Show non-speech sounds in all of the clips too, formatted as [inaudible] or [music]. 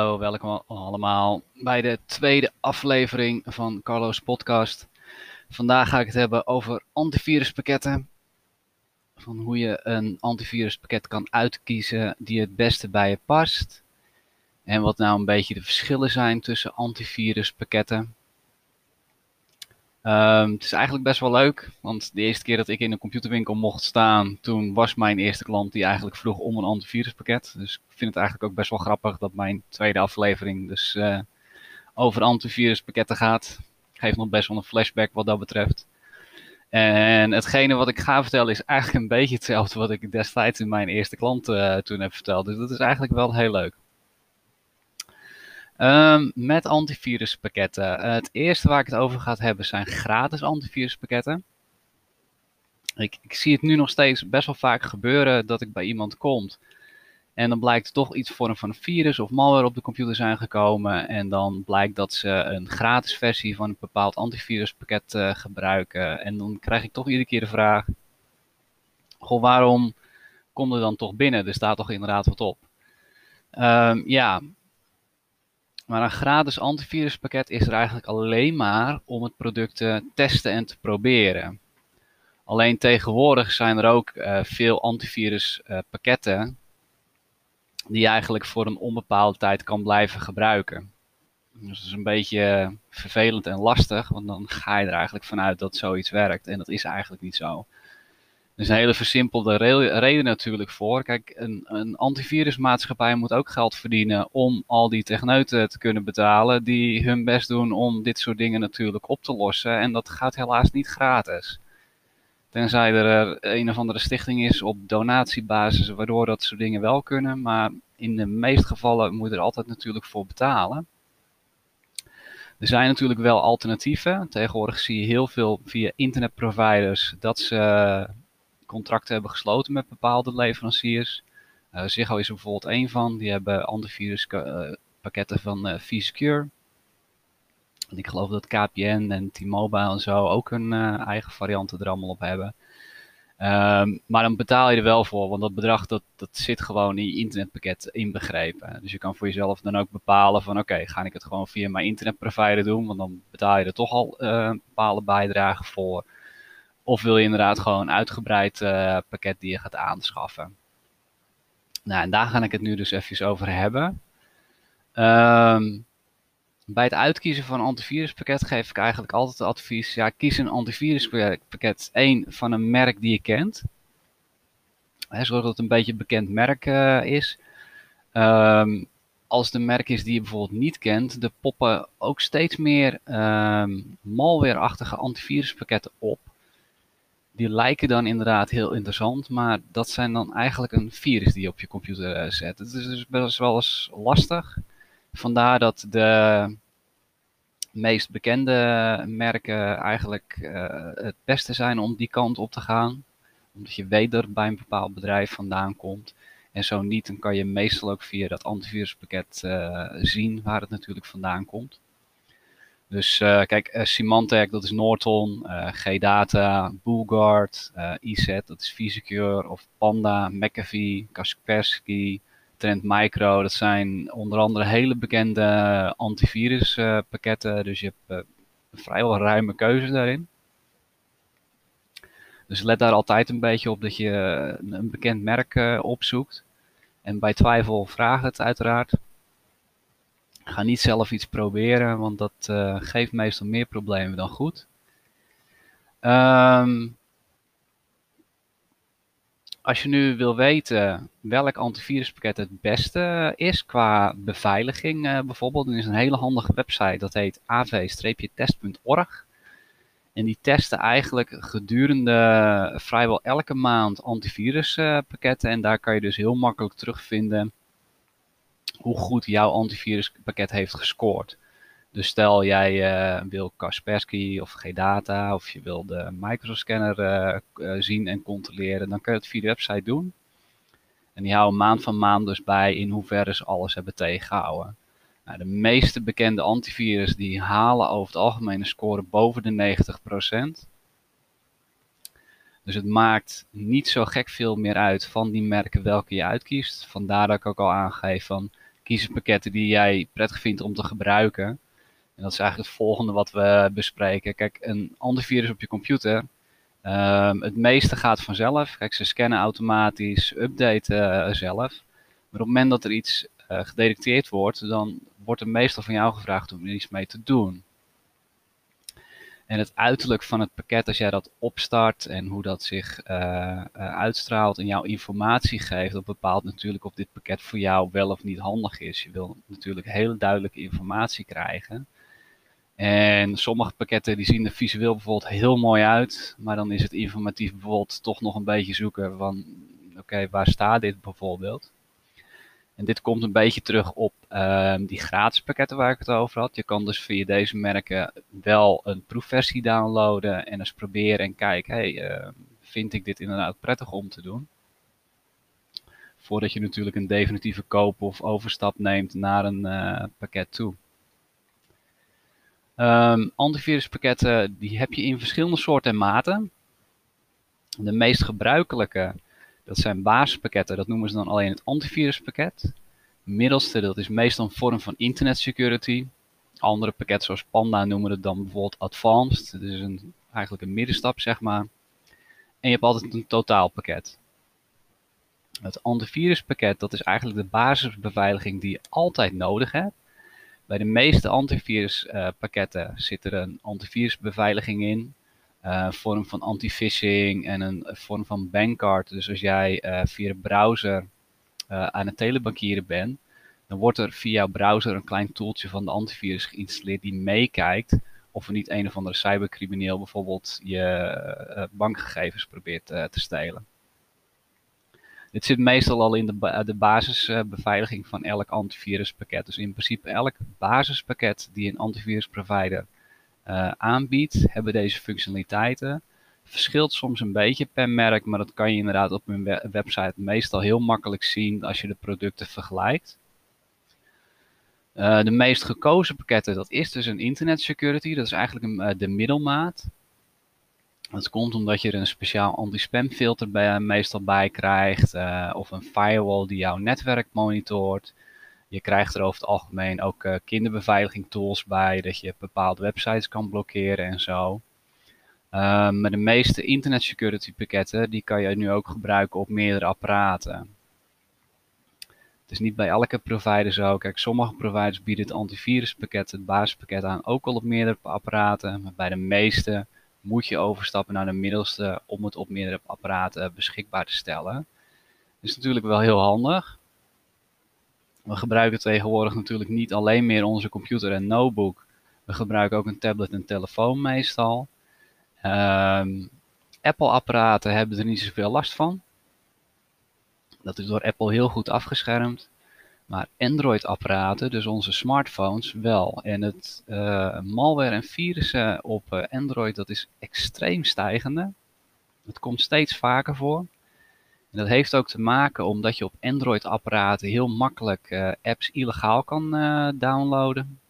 welkom allemaal bij de tweede aflevering van Carlo's podcast. Vandaag ga ik het hebben over antiviruspakketten. Van hoe je een antiviruspakket kan uitkiezen die het beste bij je past. En wat nou een beetje de verschillen zijn tussen antiviruspakketten. Um, het is eigenlijk best wel leuk, want de eerste keer dat ik in een computerwinkel mocht staan, toen was mijn eerste klant die eigenlijk vroeg om een antiviruspakket. Dus ik vind het eigenlijk ook best wel grappig dat mijn tweede aflevering dus uh, over antiviruspakketten gaat. Geeft nog best wel een flashback wat dat betreft. En hetgene wat ik ga vertellen is eigenlijk een beetje hetzelfde wat ik destijds in mijn eerste klant uh, toen heb verteld. Dus dat is eigenlijk wel heel leuk. Um, met antiviruspakketten. het eerste waar ik het over ga hebben zijn gratis antiviruspakketten. Ik, ik, zie het nu nog steeds best wel vaak gebeuren dat ik bij iemand kom. En dan blijkt toch iets vorm van een virus of malware op de computer zijn gekomen. En dan blijkt dat ze een gratis versie van een bepaald antiviruspakket uh, gebruiken. En dan krijg ik toch iedere keer de vraag: Goh, waarom komt er dan toch binnen? Er staat toch inderdaad wat op. Um, ja, maar een gratis antiviruspakket is er eigenlijk alleen maar om het product te testen en te proberen. Alleen tegenwoordig zijn er ook uh, veel antiviruspakketten die je eigenlijk voor een onbepaalde tijd kan blijven gebruiken. Dus dat is een beetje vervelend en lastig, want dan ga je er eigenlijk vanuit dat zoiets werkt en dat is eigenlijk niet zo. Er is een hele versimpelde reden natuurlijk voor. Kijk, een, een antivirusmaatschappij moet ook geld verdienen om al die techneuten te kunnen betalen die hun best doen om dit soort dingen natuurlijk op te lossen. En dat gaat helaas niet gratis. Tenzij er een of andere stichting is op donatiebasis waardoor dat soort dingen wel kunnen. Maar in de meeste gevallen moet je er altijd natuurlijk voor betalen. Er zijn natuurlijk wel alternatieven. Tegenwoordig zie je heel veel via internetproviders dat ze contracten hebben gesloten met bepaalde leveranciers. Uh, Ziggo is er bijvoorbeeld één van. Die hebben antiviruspakketten uh, van uh, vSecure. En ik geloof dat KPN en T-Mobile en zo ook hun eigen varianten er allemaal op hebben. Um, maar dan betaal je er wel voor, want dat bedrag dat, dat zit gewoon in je internetpakket inbegrepen. Dus je kan voor jezelf dan ook bepalen van oké, ga ik het gewoon via mijn internetprovider doen, want dan betaal je er toch al bepaalde bijdrage voor. Of wil je inderdaad gewoon een uitgebreid uh, pakket die je gaat aanschaffen. Nou, en daar ga ik het nu dus even over hebben. Um, bij het uitkiezen van een antiviruspakket geef ik eigenlijk altijd het advies: ja, kies een antiviruspakket één van een merk die je kent. Hè, zodat het een beetje een bekend merk uh, is. Um, als het een merk is die je bijvoorbeeld niet kent, er poppen ook steeds meer um, malware-achtige antiviruspakketten op die lijken dan inderdaad heel interessant, maar dat zijn dan eigenlijk een virus die je op je computer uh, zet. Het is dus best wel eens lastig. Vandaar dat de meest bekende merken eigenlijk uh, het beste zijn om die kant op te gaan. Omdat je weet dat bij een bepaald bedrijf vandaan komt. En zo niet, dan kan je meestal ook via dat antiviruspakket uh, zien waar het natuurlijk vandaan komt. Dus uh, kijk, uh, Symantec, dat is Norton, uh, G-Data, BullGuard, EZ, dat is vSecure, of Panda, McAfee, Kaspersky, Trend Micro. Dat zijn onder andere hele bekende antiviruspakketten, dus je hebt vrijwel ruime keuze daarin. Dus let daar altijd een beetje op dat je een bekend merk opzoekt. En bij twijfel vraag het uiteraard. Ga niet zelf iets proberen, want dat uh, geeft meestal meer problemen dan goed. Um, als je nu wil weten welk antiviruspakket het beste is qua beveiliging uh, bijvoorbeeld, dan is een hele handige website, dat heet av-test.org. En die testen eigenlijk gedurende vrijwel elke maand antiviruspakketten. En daar kan je dus heel makkelijk terugvinden hoe goed jouw antiviruspakket heeft gescoord. Dus stel jij uh, wil Kaspersky of G-Data of je wil de microscanner uh, uh, zien en controleren, dan kun je het via de website doen. En die houden maand van maand dus bij in hoeverre ze alles hebben tegengehouden. Nou, de meeste bekende antivirus die halen over het algemeen een score boven de 90%. Dus het maakt niet zo gek veel meer uit van die merken welke je uitkiest. Vandaar dat ik ook al aangeef van kiezen pakketten die jij prettig vindt om te gebruiken. En dat is eigenlijk het volgende wat we bespreken. Kijk, een antivirus op je computer. Um, het meeste gaat vanzelf. Kijk, ze scannen automatisch, updaten zelf. Maar op het moment dat er iets uh, gedetecteerd wordt, dan wordt er meestal van jou gevraagd om er iets mee te doen. En het uiterlijk van het pakket, als jij dat opstart en hoe dat zich uh, uh, uitstraalt en jouw informatie geeft, dat bepaalt natuurlijk of dit pakket voor jou wel of niet handig is. Je wil natuurlijk hele duidelijke informatie krijgen. En sommige pakketten die zien er visueel bijvoorbeeld heel mooi uit, maar dan is het informatief bijvoorbeeld toch nog een beetje zoeken van, oké, waar staat dit bijvoorbeeld? En dit komt een beetje terug op ehm, die gratis pakketten waar ik het over had. Je kan dus via deze merken wel een proefversie downloaden en eens proberen en kijken, hey, ehm, vind ik dit inderdaad prettig om te doen? Voordat je natuurlijk een definitieve koop of overstap neemt naar een uh, pakket toe. Um, antiviruspakketten die heb je in verschillende soorten en maten. De meest gebruikelijke dat zijn basispakketten, dat noemen ze dan alleen het antiviruspakket. Middelste, dat is meestal een vorm van internet security. Andere pakketten zoals Panda noemen het dan bijvoorbeeld advanced. Dat is eigenlijk een middenstap, zeg maar. En je hebt altijd een totaalpakket. Het antiviruspakket, dat is eigenlijk de basisbeveiliging die je altijd nodig hebt. Bij de meeste antiviruspakketten zit er een antivirusbeveiliging in. Uh, vorm van anti-phishing en een vorm van bankcard. Dus als jij uh, via de browser uh, aan het telebankieren bent, dan wordt er via jouw browser een klein tooltje van de antivirus geïnstalleerd die meekijkt of er niet een of andere cybercrimineel bijvoorbeeld je bankgegevens probeert te stelen. Dit zit meestal al in de, basisbeveiliging van elk antiviruspakket. Dus in principe elk basispakket die een antivirusprovider uh, aanbiedt, hebben deze functionaliteiten. Verschilt soms een beetje per merk, maar dat kan je inderdaad op hun website meestal heel makkelijk zien als je de producten vergelijkt. Uh, de meest gekozen pakketten, dat is dus een internet security. Dat is eigenlijk een, uh, de middelmaat. Dat komt omdat je er een speciaal anti-spam filter bij, meestal bij krijgt. Of een firewall die jouw netwerk monitort. Je krijgt er over het algemeen ook uh, kinderbeveiliging tools bij, dat je bepaalde websites kan blokkeren en zo. Uh, maar de meeste internet security pakketten, die kan je nu ook gebruiken op meerdere apparaten. Het is niet bij elke provider zo. Kijk, sommige providers bieden het antiviruspakket, het basispakket aan, ook al op meerdere apparaten. Maar bij de meeste moet je overstappen naar de middelste om het op meerdere apparaten beschikbaar te stellen. Dat is natuurlijk wel heel handig. We gebruiken tegenwoordig natuurlijk niet alleen meer onze computer en notebook. We gebruiken ook een tablet en telefoon meestal. Um, Apple-apparaten hebben er niet zoveel last van. Dat is door Apple heel goed afgeschermd. Maar Android-apparaten, dus onze smartphones, wel. En het uh, malware en virussen op uh, Android, dat is extreem stijgende. Het komt steeds vaker voor. En dat heeft ook te maken omdat je op Android-apparaten heel makkelijk uh, apps illegaal kan uh, downloaden.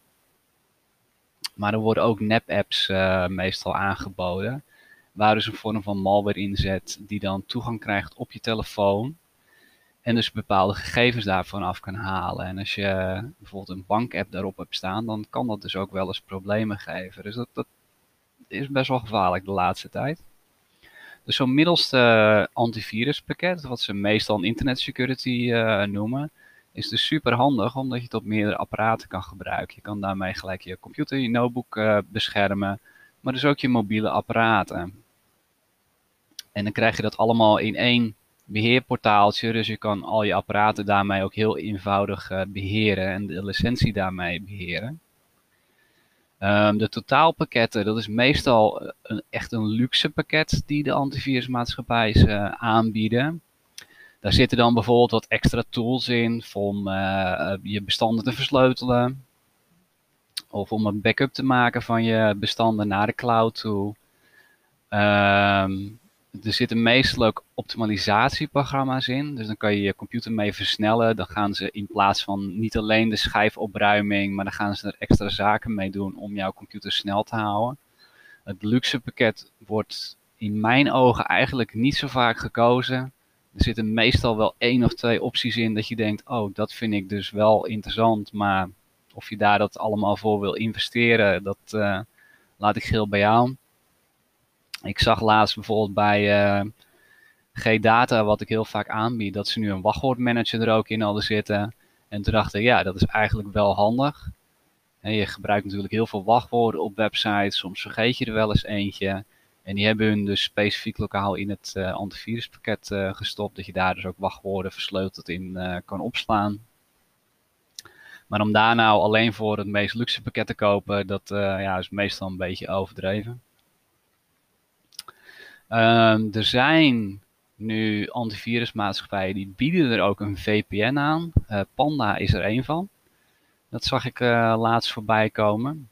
Maar er worden ook nep-apps uh, meestal aangeboden, waar dus een vorm van malware in zit die dan toegang krijgt op je telefoon. En dus bepaalde gegevens daarvan af kan halen. En als je bijvoorbeeld een bankapp daarop hebt staan, dan kan dat dus ook wel eens problemen geven. Dus dat is best wel gevaarlijk de laatste tijd. Dus zo'n middelste antiviruspakket, wat ze meestal internet security uh, noemen, is dus super handig omdat je het op meerdere apparaten kan gebruiken. Je kan daarmee gelijk je computer, je notebook uh, beschermen, maar dus ook je mobiele apparaten. En dan krijg je dat allemaal in één beheerportaaltje, dus je kan al je apparaten daarmee ook heel eenvoudig uh, beheren en de licentie daarmee beheren. Um, de totaalpakketten, dat is meestal eh, een, echt een luxe pakket die de antivirusmaatschappijen uh, aanbieden. Daar zitten dan bijvoorbeeld wat extra tools in om uh, je bestanden te versleutelen. Of om een backup te maken van je bestanden naar de cloud toe. Um, er zitten meestal ook optimalisatieprogramma's in. Dus dan kan je je computer mee versnellen. Dan gaan ze in plaats van niet alleen de schijfopruiming, maar dan gaan ze er extra zaken mee doen om jouw computer snel te houden. Het luxe pakket wordt in mijn ogen eigenlijk niet zo vaak gekozen. er zitten meestal wel één of twee opties in dat je denkt, oh, dat vind ik dus wel interessant, maar of je daar dat allemaal voor wil investeren, dat uh, laat ik geel bij jou. Ik zag laatst bijvoorbeeld bij uh, G-Data, wat ik heel vaak aanbied, dat ze nu een wachtwoordmanager er ook in hadden zitten. En toen dacht ik, ja, dat is eigenlijk wel handig. En je gebruikt natuurlijk heel veel wachtwoorden op websites, soms vergeet je er wel eens eentje. En die hebben hun dus specifiek lokaal in het uh, antiviruspakket uh, gestopt, dat je daar dus ook wachtwoorden versleuteld in uh, kan opslaan. Maar om daar nou alleen voor het meest luxe pakket te kopen, dat ja, is meestal een beetje overdreven. Um, er zijn nu antivirusmaatschappijen die bieden er ook een VPN aan. Panda is er een van. Dat zag ik laatst voorbij komen.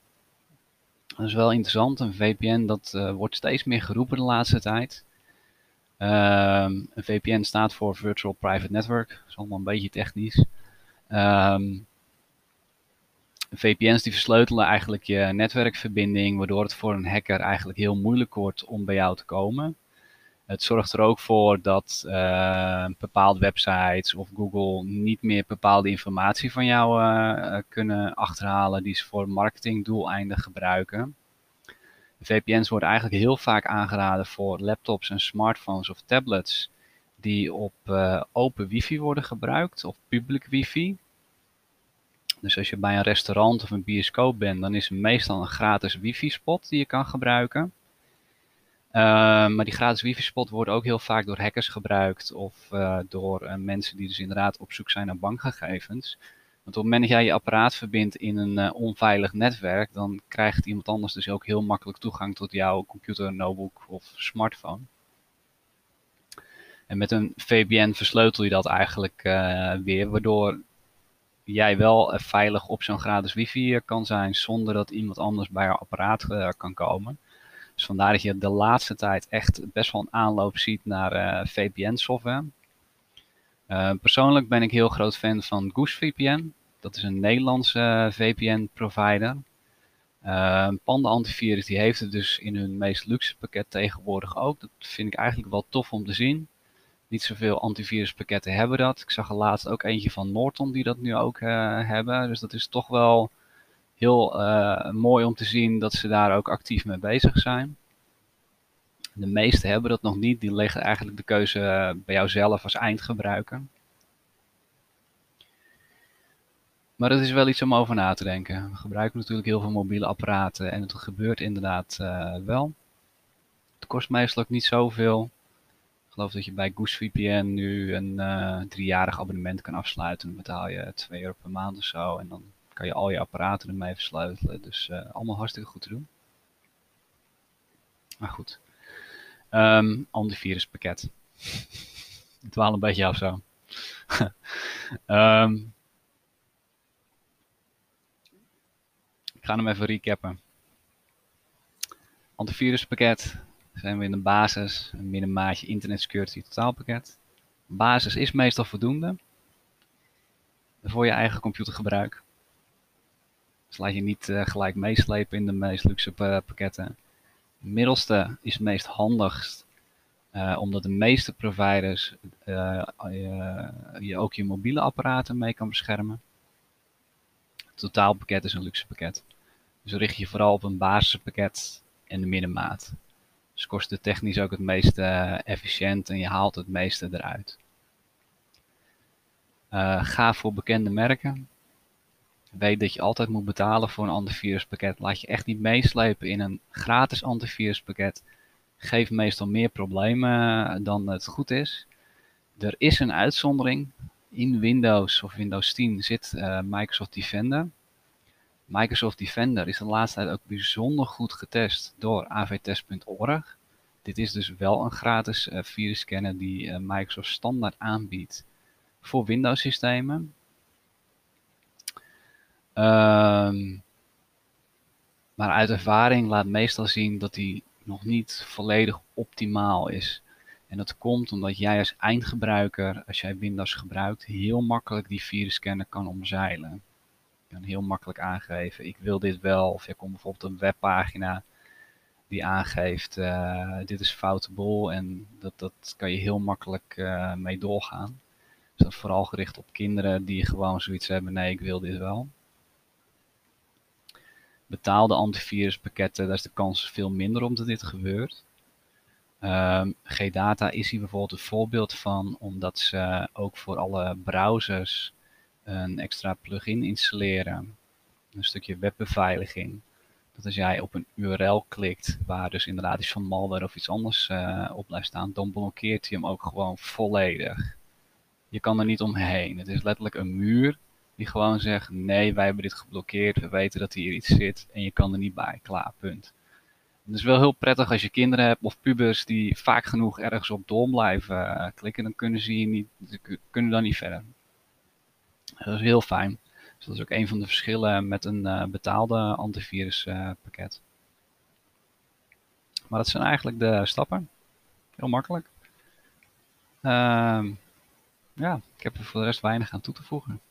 Dat is wel interessant. Een VPN dat uh, wordt steeds meer geroepen de laatste tijd. Um, een VPN staat voor Virtual Private Network. Dat is allemaal een beetje technisch. Um, VPN's die versleutelen eigenlijk je netwerkverbinding, waardoor het voor een hacker eigenlijk heel moeilijk wordt om bij jou te komen. Het zorgt er ook voor dat uh, bepaalde websites of Google niet meer bepaalde informatie van jou uh, kunnen achterhalen die ze voor marketingdoeleinden gebruiken. VPN's worden eigenlijk heel vaak aangeraden voor laptops en smartphones of tablets die op open wifi worden gebruikt of public wifi. Dus als je bij een restaurant of een bioscoop bent, dan is er meestal een gratis wifi-spot die je kan gebruiken. Uh, maar die gratis wifi-spot wordt ook heel vaak door hackers gebruikt of uh, door uh, mensen die dus inderdaad op zoek zijn naar bankgegevens. Want op het moment dat jij je apparaat verbindt in een onveilig netwerk, dan krijgt iemand anders dus ook heel makkelijk toegang tot jouw computer, notebook of smartphone. En met een VPN versleutel je dat eigenlijk weer, waardoor jij wel veilig op zo'n gratis wifi kan zijn zonder dat iemand anders bij jouw apparaat kan komen. Dus vandaar dat je de laatste tijd echt best wel een aanloop ziet naar uh, VPN-software. Uh, persoonlijk ben ik heel groot fan van Goose VPN. Dat is een Nederlandse uh, VPN-provider. Panda Antivirus die heeft het dus in hun meest luxe pakket tegenwoordig ook. Dat vind ik eigenlijk wel tof om te zien. Niet zoveel antiviruspakketten hebben dat. Ik zag er laatst ook eentje van Norton die dat nu ook hebben. Dus dat is toch wel heel uh, mooi om te zien dat ze daar ook actief mee bezig zijn. De meeste hebben dat nog niet. Die leggen eigenlijk de keuze eh, bij jouzelf als eindgebruiker. Maar het is wel iets om over na te denken. We gebruiken natuurlijk heel veel mobiele apparaten en het gebeurt inderdaad uh, wel. Het kost meestal ook niet zoveel. Ik geloof dat je bij GooseVPN nu een driejarig abonnement kan afsluiten. Dan betaal je 2 euro per maand of zo. En dan kan je al je apparaten ermee versleutelen. Dus uh, allemaal hartstikke goed te doen. Maar goed. Um, antiviruspakket. Ik [laughs] dwaal een beetje af zo. um, [laughs] ik ga hem even recappen. Antiviruspakket zijn we in de basis, een middenmaatje internet security totaalpakket. Basis is meestal voldoende voor je eigen computergebruik. Dus laat je niet uh, gelijk meeslepen in de meest luxe pakketten. Middelste is het meest handigst, uh, omdat de meeste providers je, ook je mobiele apparaten mee kan beschermen. Het totaalpakket is een luxe pakket. Dus richt je vooral op een basispakket en de middenmaat. Dus kost de technisch ook het meest efficiënt en je haalt het meeste eruit. ga voor bekende merken weet dat je altijd moet betalen voor een antiviruspakket. Laat je echt niet meeslepen in een gratis antiviruspakket. Geeft meestal meer problemen dan het goed is. Er is een uitzondering. In Windows of Windows 10 zit uh, Microsoft Defender. Microsoft Defender is de laatste tijd ook bijzonder goed getest door avtest.org. Dit is dus wel een gratis uh, virusscanner die Microsoft standaard aanbiedt voor Windows systemen. Um, maar uit ervaring laat meestal zien dat die nog niet volledig optimaal is. En dat komt omdat jij als eindgebruiker, als jij Windows gebruikt, heel makkelijk die virusscanner kan omzeilen. Je kan heel makkelijk aangeven, ik wil dit wel. Of je komt bijvoorbeeld een webpagina die aangeeft dit is foute bol en dat, dat kan je heel makkelijk mee doorgaan. Dus dat is vooral gericht op kinderen die gewoon zoiets hebben, nee ik wil dit wel betaalde antiviruspakketten, daar is de kans veel minder om dat dit gebeurt. Um, G-Data is hier bijvoorbeeld een voorbeeld van, omdat ze ook voor alle browsers een extra plugin installeren. Een stukje webbeveiliging. Dat als jij op een URL klikt, waar dus inderdaad iets van malware of iets anders uh, op blijft staan, dan blokkeert hij hem ook gewoon volledig. Je kan er niet omheen. Het is letterlijk een muur die gewoon zegt, nee, wij hebben dit geblokkeerd, we weten dat hier iets zit en je kan er niet bij, klaar, punt. Het is wel heel prettig als je kinderen hebt of pubers die vaak genoeg ergens op door blijven uh, klikken, dan kunnen ze hier niet, kunnen dan niet verder. Dat is heel fijn. Dus dat is ook een van de verschillen met een uh, betaalde antiviruspakket. maar dat zijn eigenlijk de stappen. Heel makkelijk. Ehm, ja, ik heb er voor de rest weinig aan toe te voegen.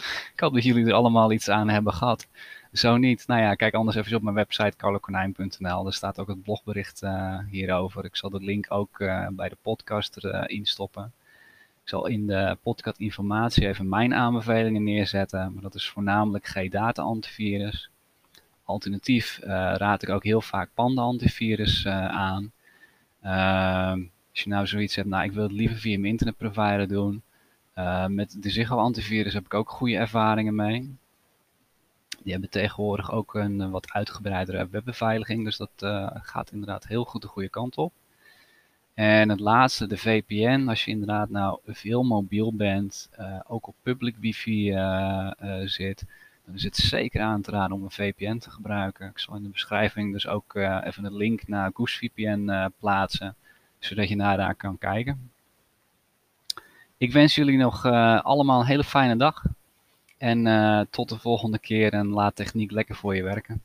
[laughs] Ik hoop dat jullie er allemaal iets aan hebben gehad. Zo niet, nou ja, kijk anders even op mijn website carlokonijn.nl. Daar staat ook het blogbericht uh, hierover. Ik zal de link ook uh, bij de podcast erin uh, stoppen. Ik zal in de podcast informatie even mijn aanbevelingen neerzetten. Maar dat is voornamelijk G-Data antivirus. Alternatief raad ik ook heel vaak Panda antivirus aan. Ehm, als je nou zoiets hebt, nou ik wil het liever via mijn internetprovider doen. Uh, met de Ziggo antivirus heb ik ook goede ervaringen mee. Die hebben tegenwoordig ook een wat uitgebreidere webbeveiliging, dus dat uh, gaat inderdaad heel goed de goede kant op. En het laatste, de VPN. Als je inderdaad nou veel mobiel bent, uh, ook op public wifi zit, dan is het zeker aan te raden om een VPN te gebruiken. Ik zal in de beschrijving dus ook even een link naar GooseVPN plaatsen, zodat je naar daar kan kijken. Ik wens jullie nog eh, allemaal een hele fijne dag. En eh, tot de volgende keer en laat techniek lekker voor je werken.